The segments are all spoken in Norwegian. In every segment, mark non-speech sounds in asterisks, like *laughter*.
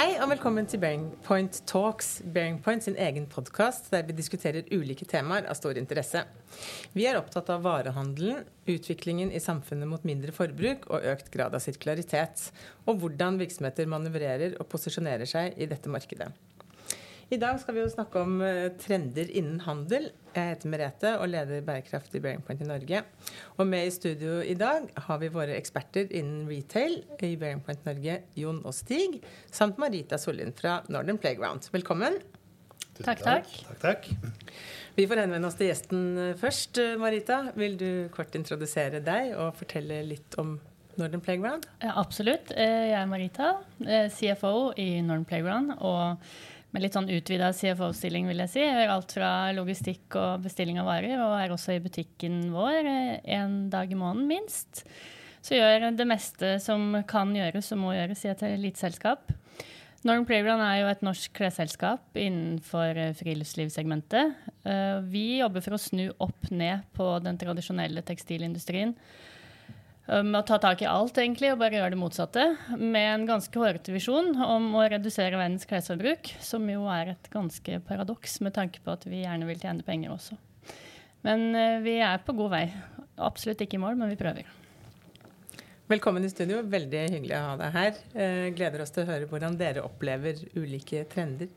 Hei og velkommen til Bearing Point Talks, Bearing Point sin egen podkast der vi diskuterer ulike temaer av stor interesse. Vi er opptatt av varehandelen, utviklingen i samfunnet mot mindre forbruk og økt grad av sirkularitet, og hvordan virksomheter manøvrerer og posisjonerer seg i dette markedet. I dag skal vi jo snakke om eh, trender innen handel. Jeg heter Merete og leder bærekraft i Bearing Point i Norge. Og med i studio i dag har vi våre eksperter innen retail i Bearing Point Norge, Jon og Stig, samt Marita Sollien fra Northern Playground. Velkommen. Takk, takk. takk, takk. Vi får henvende oss til gjesten eh, først. Eh, Marita, vil du kort introdusere deg og fortelle litt om Northern Playground? Ja, absolutt. Jeg er Marita, CFO i Northern Playground. og med litt sånn utvida CFO-stilling, vil jeg si. Jeg gjør alt fra logistikk og bestilling av varer, og er også i butikken vår en dag i måneden minst. Så gjør det meste som kan gjøres og må gjøres i et eliteselskap. Northern Playground er jo et norsk klesselskap innenfor friluftslivssegmentet. Eh, vi jobber for å snu opp ned på den tradisjonelle tekstilindustrien med å ta tak i alt egentlig, og bare gjøre det motsatte. Med en ganske hårete visjon om å redusere verdens klesforbruk, som jo er et ganske paradoks med tanke på at vi gjerne vil tjene penger også. Men uh, vi er på god vei. Absolutt ikke i mål, men vi prøver. Velkommen i studio. Veldig hyggelig å ha deg her. Uh, gleder oss til å høre hvordan dere opplever ulike trender.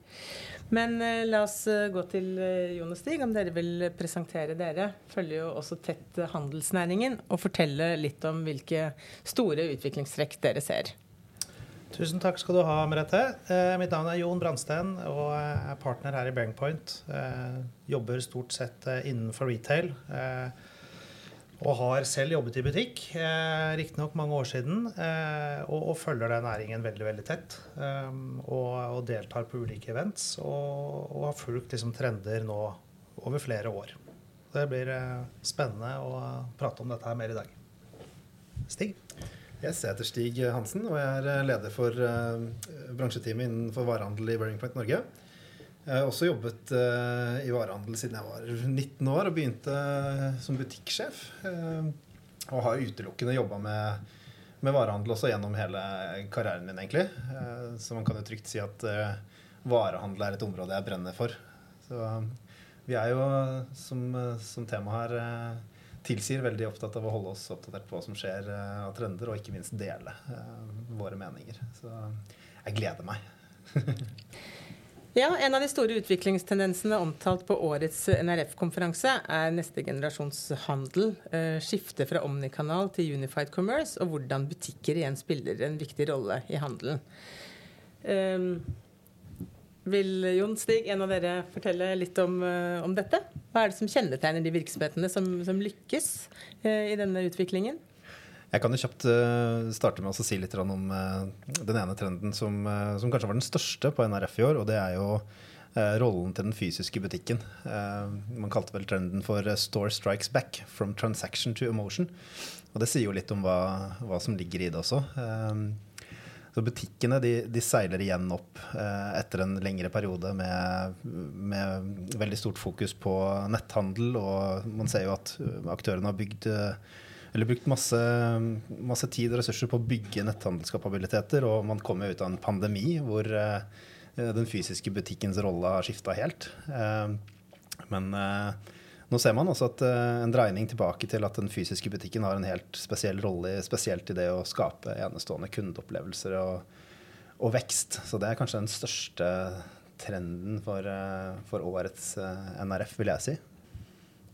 Men eh, la oss eh, gå til eh, Jon og Stig, om dere vil presentere dere. Følger jo også tett handelsnæringen, og fortelle litt om hvilke store utviklingstrekk dere ser. Tusen takk skal du ha, Merete. Eh, mitt navn er Jon Brandsten og er partner her i Bearingpoint. Eh, jobber stort sett innenfor retail. Eh, og har selv jobbet i butikk, eh, riktignok mange år siden, eh, og, og, følger den næringen veldig veldig tett. Eh, og, og, deltar på ulike events og, og har fulgt liksom, trender nå over flere år. Det blir eh, spennende å prate om dette her mer i dag. Stig? Yes, jeg heter Stig Hansen og jeg er leder for uh, bransjeteamet innenfor varehandel i Burning Point Norge. Jeg har også jobbet uh, i varehandel siden jeg var 19 år og begynte uh, som butikksjef. Uh, og har utelukkende jobba med, med, varehandel også gjennom hele karrieren min, egentlig. så man kan jo trygt si at varehandel er et område jeg brenner for. Så vi er jo, som, som tema her tilsier, veldig opptatt av å holde oss oppdatert på hva som skjer av trender, og ikke minst dele våre meninger. Så jeg gleder meg. *laughs* Ja, En av de store utviklingstendensene omtalt på årets NRF-konferanse er neste generasjons handel. Eh, skifte fra omnikanal til unified commerce, og hvordan butikker igjen spiller en viktig rolle i handelen. Um, vil Jon Stig, en av dere, fortelle litt om, uh, om, dette? Hva er det som kjennetegner de virksomhetene som, som lykkes uh, i denne utviklingen? Jeg kan jo kjapt uh, starte med å si litt om uh, den ene trenden som, uh, som, kanskje var den største på NRF i år, og det er jo rollen til den fysiske butikken. man kalte vel trenden for 'Store strikes back from transaction to emotion'. Og det sier jo litt om hva, hva som ligger i det også. Så butikkene de, de seiler igjen opp eh, etter en lengre periode med, med, veldig stort fokus på netthandel. Og man ser jo at aktørene har bygd eh, eller brukt masse, masse, tid og ressurser på å bygge netthandelskapabiliteter. Og man kommer ut av en pandemi hvor uh, den fysiske butikkens rolle har skifta helt. Uh, men uh, nå ser man også at en dreining tilbake til at den fysiske butikken har en helt spesiell rolle, spesielt i det å skape enestående kundeopplevelser og, og vekst. Så det er kanskje den største trenden for, for årets NRF, vil jeg si.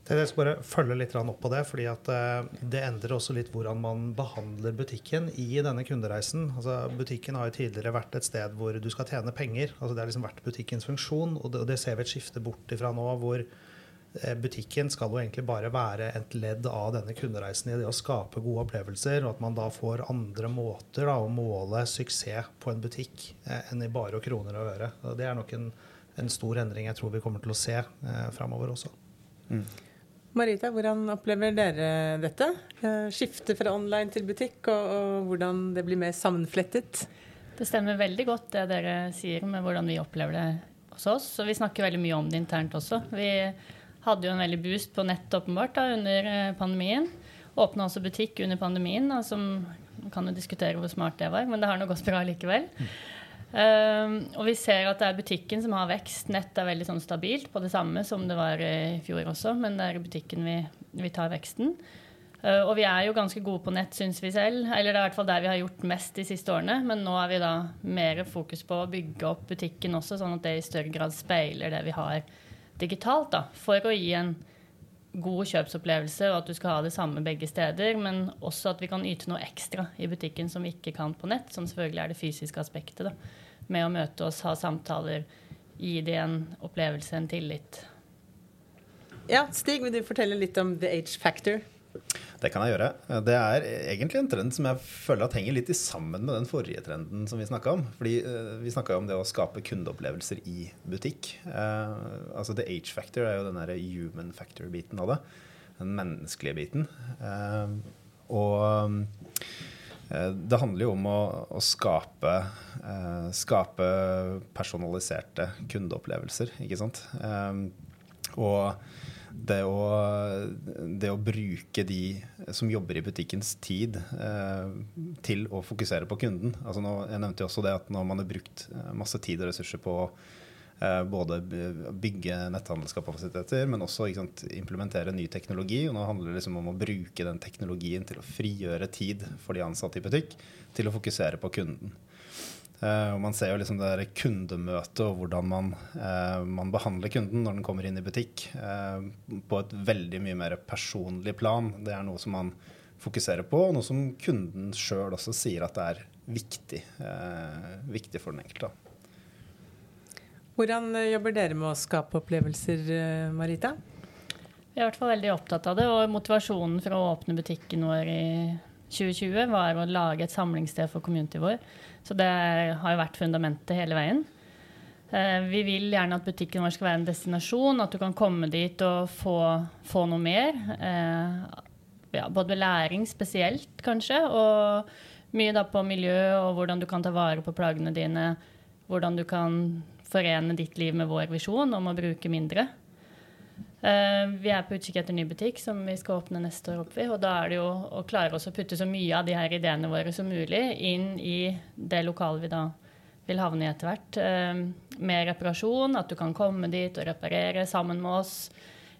Jeg skal bare følge litt opp på det, fordi eh, det endrer også litt hvordan man behandler butikken i denne kundereisen. Altså, butikken har jo tidligere vært et sted hvor du skal tjene penger. Altså, det har liksom vært butikkens funksjon, og det, og ser vi et skifte bort ifra nå. hvor eh, Butikken skal jo egentlig bare være et ledd av denne kundereisen i det å skape gode opplevelser, og at man da får andre måter da, å måle suksess på en butikk eh, enn i bare kroner og øre. Og det er nok en, en, stor endring jeg tror vi kommer til å se eh, framover også. Mm. Marita, hvordan opplever dere dette? Eh, skifte fra online til butikk, og, og, hvordan det blir mer sammenflettet? Det stemmer veldig godt det dere sier med hvordan vi opplever det hos oss. Og vi snakker veldig mye om det internt også. Vi hadde jo en veldig boost på nett åpenbart da, under eh, pandemien. Åpna også butikk under pandemien, da, som man kan jo diskutere hvor smart det var, men det har nå gått bra likevel. Um, og vi ser at det er butikken som har vekst. Nett er veldig sånn stabilt på det samme som det var i fjor også, men det er butikken vi, vi tar veksten. Uh, og vi er jo ganske gode på nett, syns vi selv. Eller det er i hvert fall der vi har gjort mest de siste årene. Men nå er vi da mer fokus på å bygge opp butikken også, sånn at det i større grad speiler det vi har digitalt. da, For å gi en god kjøpsopplevelse, og at du skal ha det samme begge steder. Men også at vi kan yte noe ekstra i butikken som vi ikke kan på nett. Som selvfølgelig er det fysiske aspektet. da med å møte oss, ha samtaler, gi dem en opplevelse, en tillit. Ja, Stig, vil du fortelle litt om the age factor? Det kan jeg gjøre. Det er egentlig en trend som jeg føler at henger litt sammen med den forrige trenden som vi snakka om. Fordi uh, Vi snakka om det å skape kundeopplevelser i butikk. Uh, altså The age factor er jo den der human factor-biten av det. Den menneskelige biten. Uh, og Eh, det handler jo om å, å skape, eh, skape, personaliserte kundeopplevelser, ikke sant. Eh, og det å, det å, bruke de som jobber i butikkens tid, eh, til å fokusere på kunden. Altså nå, jeg nevnte jo også det at når man har brukt eh, masse tid og ressurser på Eh, både bygge netthandelskapasiteter, men også sant, implementere ny teknologi. Og nå handler det liksom om å bruke den teknologien til å frigjøre tid for de ansatte i butikk til å fokusere på kunden. Uh, og Man ser jo liksom det der kundemøtet og hvordan man, uh, man, behandler kunden når den kommer inn i butikk, uh, på et veldig mye mer personlig plan. Det er noe som man fokuserer på, og noe som kunden sjøl også sier at det er viktig, viktig for den enkelte. Hvordan jobber dere med å skape opplevelser, Marita? Vi er i hvert fall veldig opptatt av det. Og motivasjonen for å åpne butikken vår i 2020 var å lage et samlingssted for community vår. Så det har jo vært fundamentet hele veien. Eh, vi vil gjerne at butikken vår skal være en destinasjon, at du kan komme dit og få, få noe mer. Ja, både læring spesielt, kanskje, og mye da på miljø og hvordan du kan ta vare på plagene dine. Hvordan du kan forene ditt liv med vår visjon om å bruke mindre. Uh, vi er på utkikk etter ny butikk som vi skal åpne neste år opp i. Og da er det jo å klare oss å putte så mye av de her ideene våre som mulig inn i det lokalet vi da vil havne i etter hvert. Uh, med reparasjon, at du kan komme dit og reparere sammen med oss.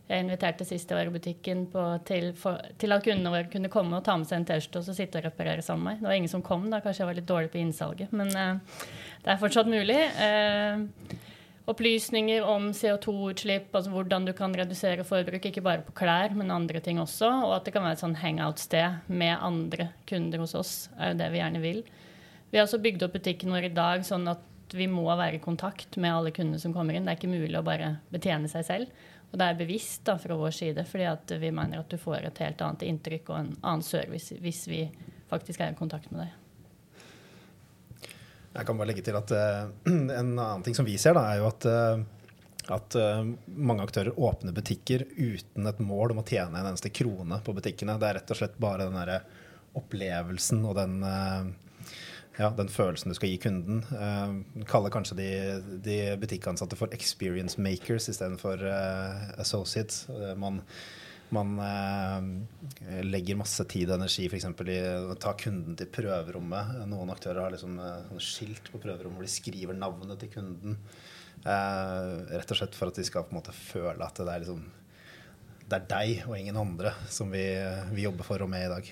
Jeg inviterte sist jeg var i butikken på, til, for, til, at kundene våre kunne komme og ta med seg en T-skjorte og så sitte og reparere sammen med meg. Det var ingen som kom, da kanskje jeg var litt dårlig på innsalget. Men uh, det er fortsatt mulig. Uh, opplysninger om CO2-utslipp, altså hvordan du kan redusere forbruk, ikke bare på klær, men andre ting også. Og at det kan være et sånn hangout-sted med andre kunder hos oss, er jo det vi gjerne vil. Vi har også bygd opp butikken vår i dag sånn at vi må være i kontakt med alle kundene som kommer inn. Det er ikke mulig å bare betjene seg selv. Og det er bevisst da, fra vår side, fordi vi mener at du får et helt annet inntrykk og en annen service hvis vi faktisk er i kontakt med deg. Jeg kan bare legge til at uh, *clears throat* En annen ting som vi ser, da, er jo at, uh, at uh, mange aktører åpner butikker uten et mål om å tjene en eneste krone på butikkene. Det er rett og slett bare den der opplevelsen og den ja, den følelsen du skal gi kunden. Uh, kaller kanskje de, de, butikkansatte for experience makers istedenfor uh, associates. Uh, man, man eh, legger masse tid og energi f.eks. i å ta kunden til prøverommet. Noen aktører har liksom skilt på prøverommet hvor de skriver navnet til kunden. rett og slett for at de skal på en måte føle at det er, liksom, det er deg og ingen andre som vi, vi jobber for og med i dag.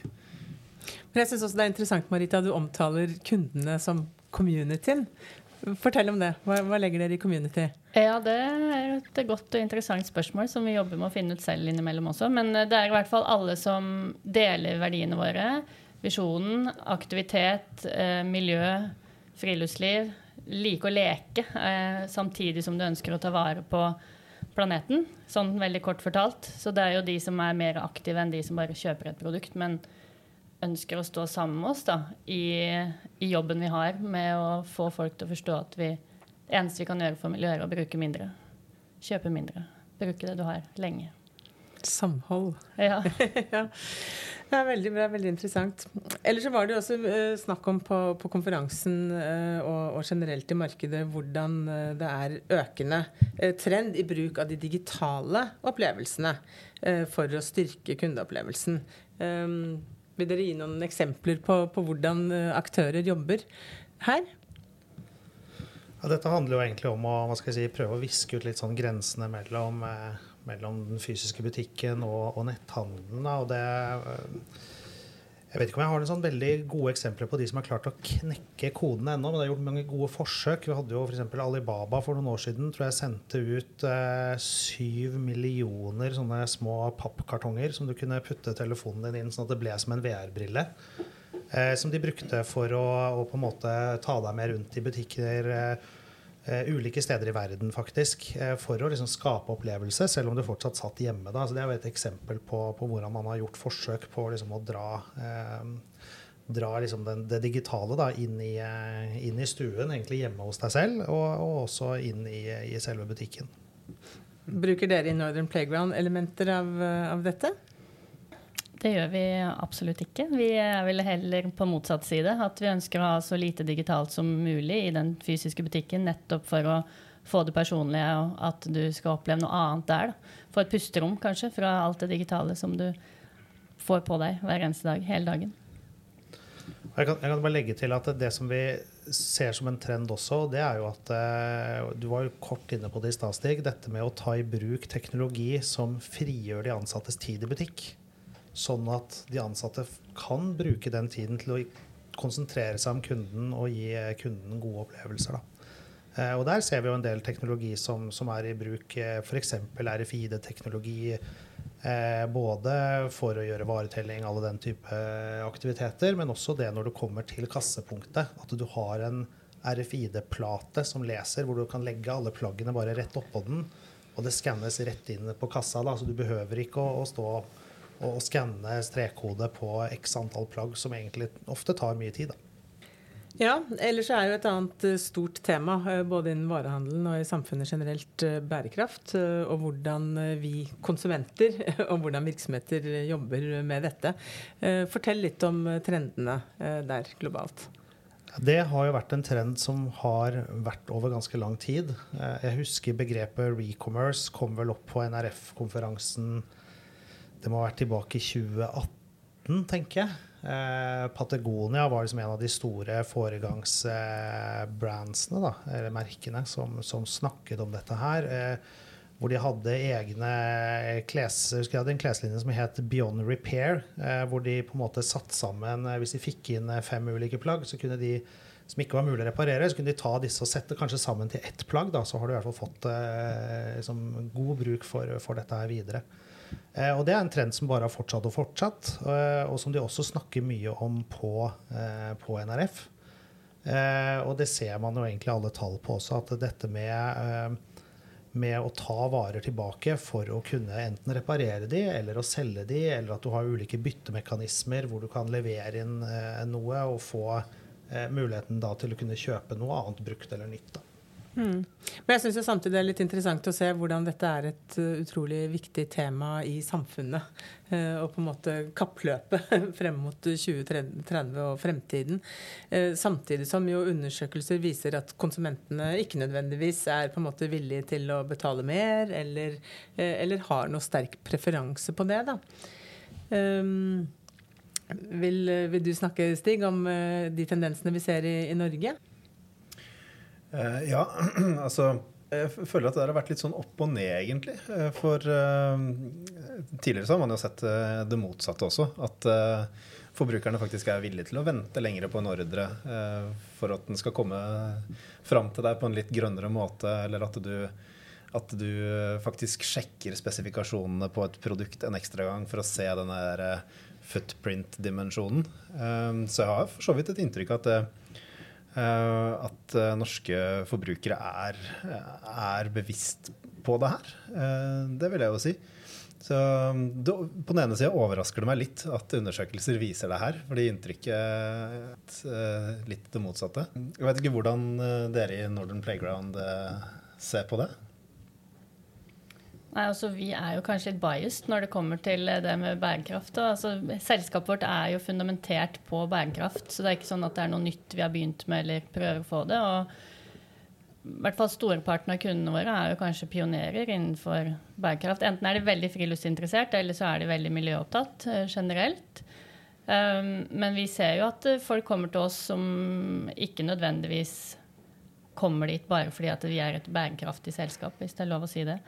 Men jeg synes også det er interessant, Marita, du omtaler kundene som communityen. Fortell om det. Hva, hva, legger dere i community? Ja, Det er et godt og interessant spørsmål som vi jobber med å finne ut selv innimellom også. Men eh, det er i hvert fall alle som deler verdiene våre. Visjonen, aktivitet, eh, miljø, friluftsliv. Like å leke eh, samtidig som du ønsker å ta vare på planeten. Sånn veldig kort fortalt. Så det er jo de som er mer aktive enn de som bare kjøper et produkt. men ønsker å stå sammen med oss da, i, i, jobben vi har med å få folk til å forstå at vi, det eneste vi kan gjøre for miljøet, er å bruke mindre. Kjøpe mindre. Bruke det du har, lenge. Samhold. Ja. *laughs* ja. Det er veldig bra, veldig interessant. Ellers så var det jo også uh, snakk om på, på konferansen uh, og, og, generelt i markedet hvordan uh, det er økende trend i bruk av de digitale opplevelsene for å styrke kundeopplevelsen. Um, vil dere gi noen eksempler på, på hvordan eh, aktører jobber her? Ja, dette handler jo egentlig om å si, prøve å viske ut litt sånn grensene mellom, eh, mellom den fysiske butikken og, og netthandelen. Og det, jeg vet ikke om jeg har noen sånn veldig gode eksempler på de som har klart å knekke kodene ennå, men det er gjort mange gode forsøk. Vi hadde jo f.eks. Alibaba for noen år siden tror jeg sendte ut eh, syv millioner sånne små pappkartonger som du kunne putte telefonen din inn sånn at det ble som en VR-brille. Eh, som de brukte for å, å, på en måte ta deg med rundt i butikker eh, eh ulike steder i verden, faktisk. Eh, for å liksom skape opplevelse, selv om du fortsatt satt hjemme. Da. Så det er jo et eksempel på, på, hvordan man har gjort forsøk på liksom, å dra, eh, dra liksom den, det digitale da, inn, i, inn, i, stuen, egentlig hjemme hos deg selv, og, og også inn i, i, selve butikken. Bruker dere i Northern Playground elementer av, av dette? Det gjør vi absolutt ikke. Vi er vel heller på motsatt side. At vi ønsker å ha så lite digitalt som mulig i den fysiske butikken, nettopp for å få det personlige, og at du skal oppleve noe annet der. Da. Få et pusterom, kanskje, fra alt det digitale som du får på deg hver eneste dag, hele dagen. Jeg kan, jeg kan, bare legge til at det som vi ser som en trend også, det er jo at eh, Du var jo kort inne på det i stad, Stig. Dette med å ta i bruk teknologi som frigjør de ansattes tid i butikk. Sånn at de ansatte kan bruke den tiden til å konsentrere seg om kunden og gi kunden gode opplevelser. Da. Eh, og der ser vi jo en del teknologi som, som er i bruk, eh, f.eks. RFID-teknologi. Eh, både for å gjøre varetelling, alle den type aktiviteter, men også det når du kommer til kassepunktet. At du har en RFID-plate som leser, hvor du kan legge alle plaggene bare rett oppå den. Og det skannes rett inn på kassa, da, så du behøver ikke å, å stå og skanne strekkode på x antall plagg, som egentlig ofte tar mye tid. Da. Ja, ellers er jo et annet eh, stort tema eh, både innen varehandelen og i samfunnet generelt eh, bærekraft. Og hvordan vi konsumenter *laughs* og hvordan virksomheter jobber med dette. Fortell litt om trendene der globalt. Det har jo vært en trend som har vært over ganske lang tid. Jeg husker begrepet recommerce kom vel opp på NRF-konferansen det må ha vært tilbake i 2018, tenker jeg. Eh, Patagonia var liksom en av de store foregangsbrandsene, da, eller merkene, som, som, snakket om dette her. Eh, hvor de hadde egne kles, jeg hadde en kleslinje som het Beyond Repair. Eh, hvor de på en måte satt sammen Hvis de fikk inn fem ulike plagg, så kunne de som ikke var mulig å reparere, så kunne de ta disse og sette kanskje sammen til ett plagg. Da, så har du i hvert fall fått liksom, god bruk for, for dette her videre. Eh, og det er en trend som bare har fortsatt og fortsatt, eh, og som de også snakker mye om på, eh, på NRF. Og det ser man jo egentlig alle tall på også, at dette med, med å ta varer tilbake for å kunne enten reparere de, eller å selge de, eller at du har ulike byttemekanismer hvor du kan levere inn noe og få muligheten da til å kunne kjøpe noe annet brukt eller nytt. Da. Mm. Men jeg syns samtidig det er litt interessant å se hvordan dette er et uh, utrolig viktig tema i samfunnet. Uh, og på en måte kappløpet *laughs* frem mot 2030 og fremtiden. Uh, samtidig som jo undersøkelser viser at konsumentene ikke nødvendigvis er på en måte villige til å betale mer, eller, eller har noe sterk preferanse på det. da. Um, vil, vil, du snakke, Stig, om de tendensene vi ser i, i Norge? Uh, ja, *clears throat* altså jeg føler at det har vært litt sånn opp og ned, egentlig. Eh, for uh, tidligere så har man jo sett uh, det motsatte også. At uh, forbrukerne faktisk er villige til å vente lenger på en ordre for at den skal komme fram til deg på en litt grønnere måte, eller at du, at du faktisk sjekker spesifikasjonene på et produkt en ekstra gang for å se den der footprint-dimensjonen. så jeg har for så vidt et inntrykk av at Eh, at eh, norske forbrukere er, er, bevisst på det her. Eh, det vil jeg jo si. Så På den ene sida overrasker det meg litt at undersøkelser viser det her. Fordi inntrykket er litt det motsatte. Jeg vet ikke hvordan dere i Northern Playground ser på det? Nei, altså Vi er jo kanskje litt biased når det kommer til det med bærekraft. Altså, selskapet vårt er jo fundamentert på bærekraft, så det er ikke sånn at det er noe nytt vi har begynt med eller prøver å få det. og i hvert fall Storparten av kundene våre er jo kanskje pionerer innenfor bærekraft. Enten er de veldig friluftsinteressert, eller så er de veldig miljøopptatt uh, generelt. Um, men vi ser jo at folk kommer til oss som ikke nødvendigvis kommer dit bare fordi at vi er et bærekraftig selskap, hvis det er lov å si det.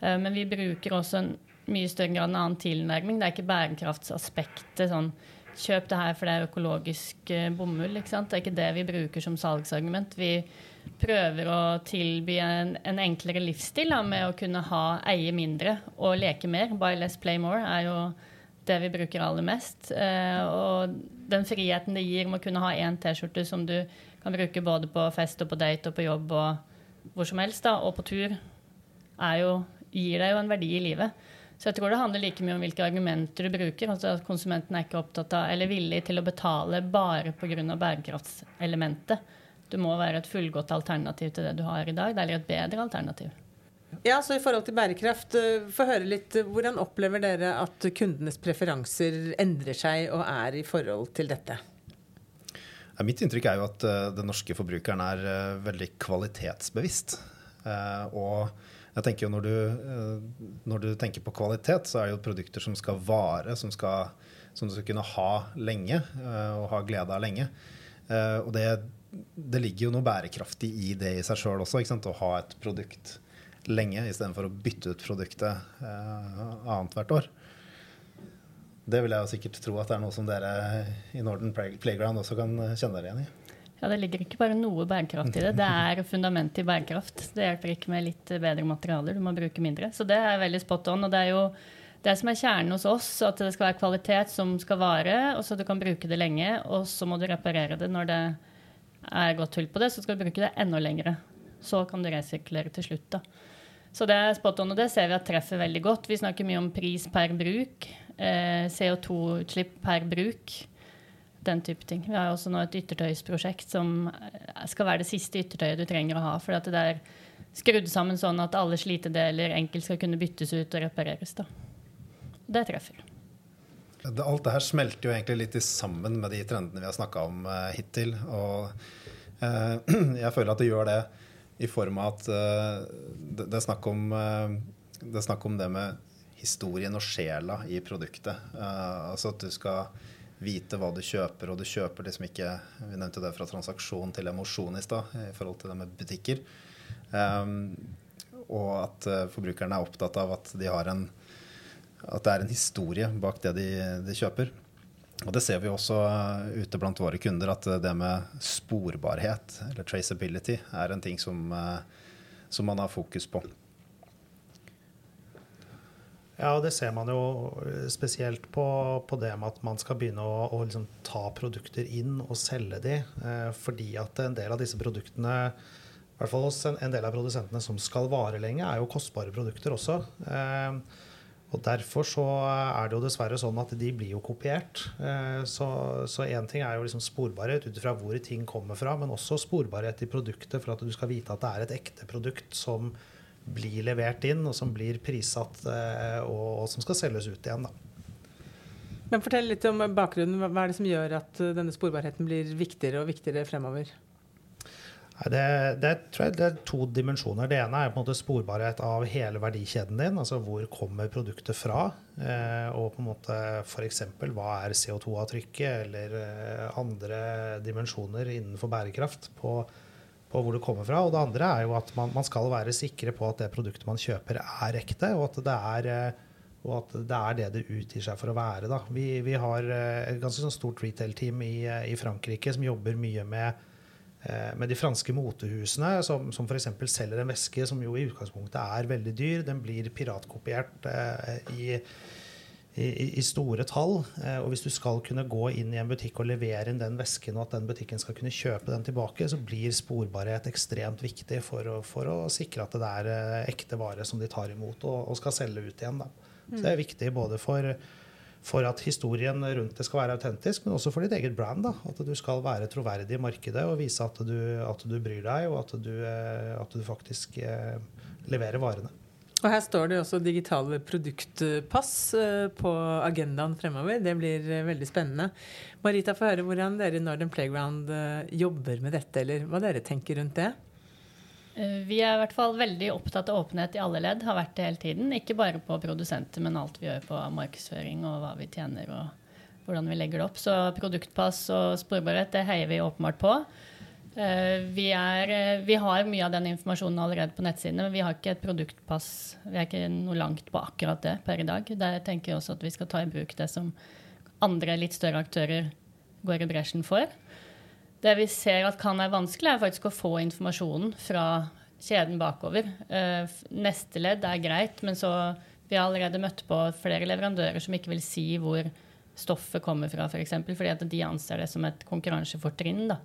Eh, men vi bruker også en mye større grad en annen tilnærming. Det er ikke bærekraftsaspektet sånn Kjøp det her for det er økologisk eh, bomull. ikke sant? Det er ikke det vi bruker som salgsargument. Vi prøver å tilby en, en enklere livsstil da, med å kunne ha, eie mindre og leke mer. Buy less, play more er jo det vi bruker aller mest. Eh, og den friheten det gir med å kunne ha én T-skjorte som du kan bruke både på fest og på date og på jobb og hvor som helst, da, og på tur, er jo, gir deg jo en verdi i livet. Så jeg tror det handler like mye om hvilke argumenter du bruker. altså at Konsumenten er ikke opptatt av eller villig til å betale bare pga. bærekraftselementet. Du må være et fullgodt alternativ til det du har i dag, eller et bedre alternativ. Ja, så I forhold til bærekraft, eh, få høre litt. Eh, hvordan opplever dere at kundenes preferanser endrer seg og er i forhold til dette? Ja, mitt inntrykk er jo at uh, den norske forbrukeren er veldig kvalitetsbevisst. Og jeg tenker jo når du, eh, når du, tenker på kvalitet, så er det jo produkter som skal vare, som, skal, som du skal kunne ha lenge eh, og ha glede av lenge. Eh, og det, det ligger jo noe bærekraftig i det i seg sjøl også, å ha et produkt lenge istedenfor å bytte ut produktet annethvert år. Det vil jeg jo sikkert tro at det er noe som dere i Northern Playground også kan kjenne dere igjen i. Ja, Det ligger ikke bare noe bærekraft i det. Det er fundamentet i bærekraft. Det hjelper ikke med litt bedre materialer. Du må bruke mindre. Så det er veldig spot on. Og det er jo det som er kjernen hos oss, at det skal være kvalitet som skal vare, og så du kan bruke det lenge. Og så må du reparere det når det er gått hull på det, så skal du bruke det enda lengre. Så kan du resirkulere til slutt. da. Så det er spot on, og det ser vi at treffer veldig godt. Vi snakker mye om pris per bruk. Eh, CO2-utslipp per bruk den type ting. Vi har også nå et yttertøysprosjekt som skal være det siste yttertøyet du trenger å ha. For det er skrudd sammen sånn at alle slitedeler enkelt skal kunne byttes ut og repareres. Da. Det treffer. Alt det her smelter jo egentlig litt sammen med de trendene vi har snakka om uh, hittil. Og uh, *clears throat* jeg føler at det gjør det i form av at det, er snakk om, det snakk om det med historien og sjela i produktet. altså at du skal vite hva du kjøper, og du kjøper liksom ikke Vi nevnte det fra transaksjon til emosjon i stad i forhold til det med butikker. Um, og at uh, forbrukerne er opptatt av at, de en, at det er en historie bak det de, de kjøper. Og det ser vi også uh, ute blant våre kunder, at uh, det med sporbarhet, eller traceability, er en ting som, som man har fokus på. Ja, og det ser man jo spesielt på, på det med at man skal begynne å, å liksom ta produkter inn og selge de. Eh, fordi at en del av disse produktene, i hvert fall hos en, en, del av produsentene som skal vare lenge, er jo kostbare produkter også. Eh, og Derfor så er det jo dessverre sånn at de blir jo kopiert. Eh, så én ting er jo liksom sporbarhet ut ifra hvor ting kommer fra, men også sporbarhet i produktet for at du skal vite at det er et ekte produkt som blir levert inn, og som blir prissatt, eh, og, og som skal selges ut igjen. Da. Men Fortell litt om bakgrunnen. Hva er det som gjør at eh, denne sporbarheten blir viktigere og viktigere fremover? Det, det, tror jeg det er to dimensjoner. Det ene er på en måte sporbarhet av hele verdikjeden din. Altså hvor kommer produktet fra? Eh, og på en måte f.eks. hva er CO2-avtrykket, eller andre dimensjoner innenfor bærekraft på på hvor det kommer fra. Og det andre er jo at man, man, skal være sikre på at det produktet man kjøper, er ekte, og at det er, eh, at det, er det det utgir seg for å være. Da. Vi, vi har eh, et ganske sånn stort retail-team i, eh, i, Frankrike som jobber mye med, med de franske motehusene, som, som f.eks. selger en væske som jo i utgangspunktet er veldig dyr. Den blir piratkopiert i i, i, store tall. Eh, og hvis du skal kunne gå inn i en butikk og levere inn den vesken, og at den butikken skal kunne kjøpe den tilbake, så blir sporbarhet ekstremt viktig for å, for å sikre at det er eh, ekte vare som de tar imot og, og skal selge ut igjen. Da. Så det er viktig både for, for, at historien rundt det skal være autentisk, men også for ditt eget brand. Da. At du skal være troverdig i markedet og vise at du, at du bryr deg, og at du, eh, at du faktisk leverer varene. Og her står det også digitale produktpass eh, på agendaen fremover. Det blir eh, veldig spennende. Marita, få høre hvordan dere i Northern Playground eh, jobber med dette, eller hva dere tenker rundt det? Vi er i hvert fall veldig opptatt av åpenhet i alle ledd, har vært det hele tiden. Ikke bare på produsenter, men alt vi gjør på markedsføring og hva vi tjener og hvordan vi legger det opp. Så produktpass og sporbarhet, det heier vi åpenbart på. Eh, vi, er, eh, vi, har mye av den informasjonen allerede på nettsidene, men vi har ikke et produktpass. Vi er ikke noe langt på akkurat det per i dag. Der tenker jeg også at vi skal ta i bruk det som andre litt større aktører går i bresjen for. Det vi ser at kan være vanskelig, er faktisk å få informasjonen fra kjeden bakover. Eh, neste ledd er greit, men så vi har allerede møtt på flere leverandører som ikke vil si hvor stoffet kommer fra, f.eks. For fordi at de anser det som et konkurransefortrinn. da.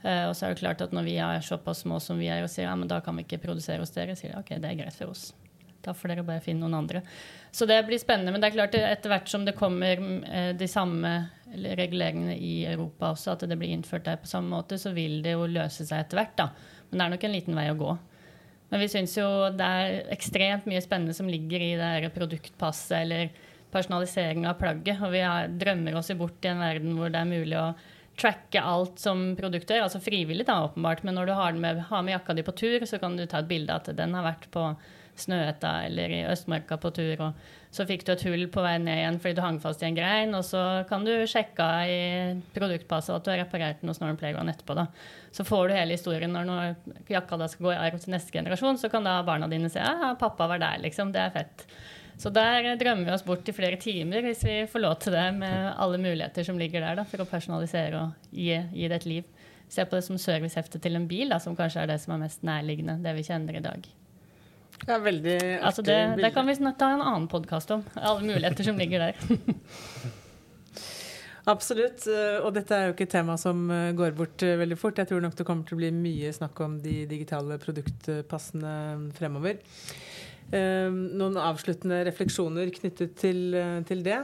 Uh, og så er det klart at når vi er såpass små som vi er og sier ja, men da kan vi ikke produsere hos dere, sier de ok, det er greit for oss. Da får dere bare finne noen andre. Så det blir spennende. Men det er klart etter hvert som det kommer uh, de samme reguleringene i Europa også, at det blir innført der på samme måte, så vil det jo løse seg etter hvert. da. Men det er nok en liten vei å gå. Men vi syns jo det er ekstremt mye spennende som ligger i det her produktpasset eller personalisering av plagget. Og vi drømmer oss bort i en verden hvor det er mulig å tracke alt som produkter, altså frivillig da, åpenbart, men når du har, med, har med jakka di på tur, så kan du ta et bilde av at den har vært på Snøhetta eller i Østmarka på tur, og så fikk du et hull på vei ned igjen fordi du hang fast i en grein, og så kan du sjekke i produktpasset at du har reparert den hos Northern Playground etterpå. da. Så får du hele historien når, når jakka da skal gå i arv til neste generasjon, så kan da barna dine se ja, pappa var der, liksom. Det er fett. Så der drømmer vi oss bort i flere timer hvis vi får lov til det, med alle muligheter som ligger der da, for å personalisere og gi, gi det et liv. Se på det som servicehefte til en bil, da, som kanskje er det som er mest nærliggende, det vi kjenner i dag. Ja, veldig altså det, det kan vi ta en annen podkast om. Alle muligheter som ligger der. *laughs* Absolutt. Og dette er jo ikke et tema som eh, går bort eh, veldig fort. Jeg tror nok det kommer til å bli mye snakk om de digitale produktpassene fremover. Ehm, noen avsluttende refleksjoner knyttet til, eh, til det?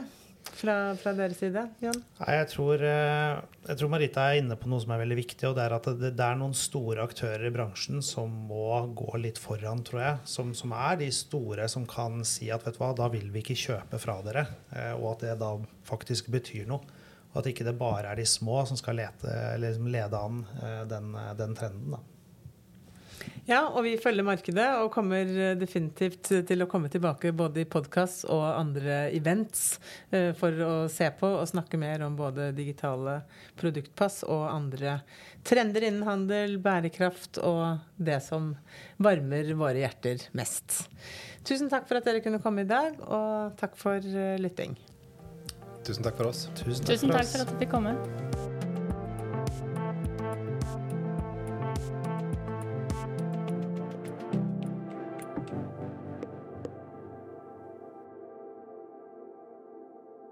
Fra, fra, deres side? Jan? Jeg tror, eh, jeg tror, Marita er inne på noe som er veldig viktig. og Det er at det, det er noen store aktører i bransjen som må gå litt foran, tror jeg. Som, som, er de store som kan si at vet du hva, da vil vi ikke kjøpe fra dere. Eh, og at det da faktisk betyr noe. Og at ikke det bare er de små som skal lete, lede an den, den trenden. da. Ja, og vi følger markedet og kommer eh, definitivt til å komme tilbake både i podkast og andre events eh, for å se på og snakke mer om både digitale produktpass og andre trender innen handel, bærekraft og det som varmer våre hjerter mest. Tusen takk for at dere kunne komme i dag, og takk for eh, lytting. Tusen takk for oss. Tusen takk, Tusen takk for, for at du fikk komme.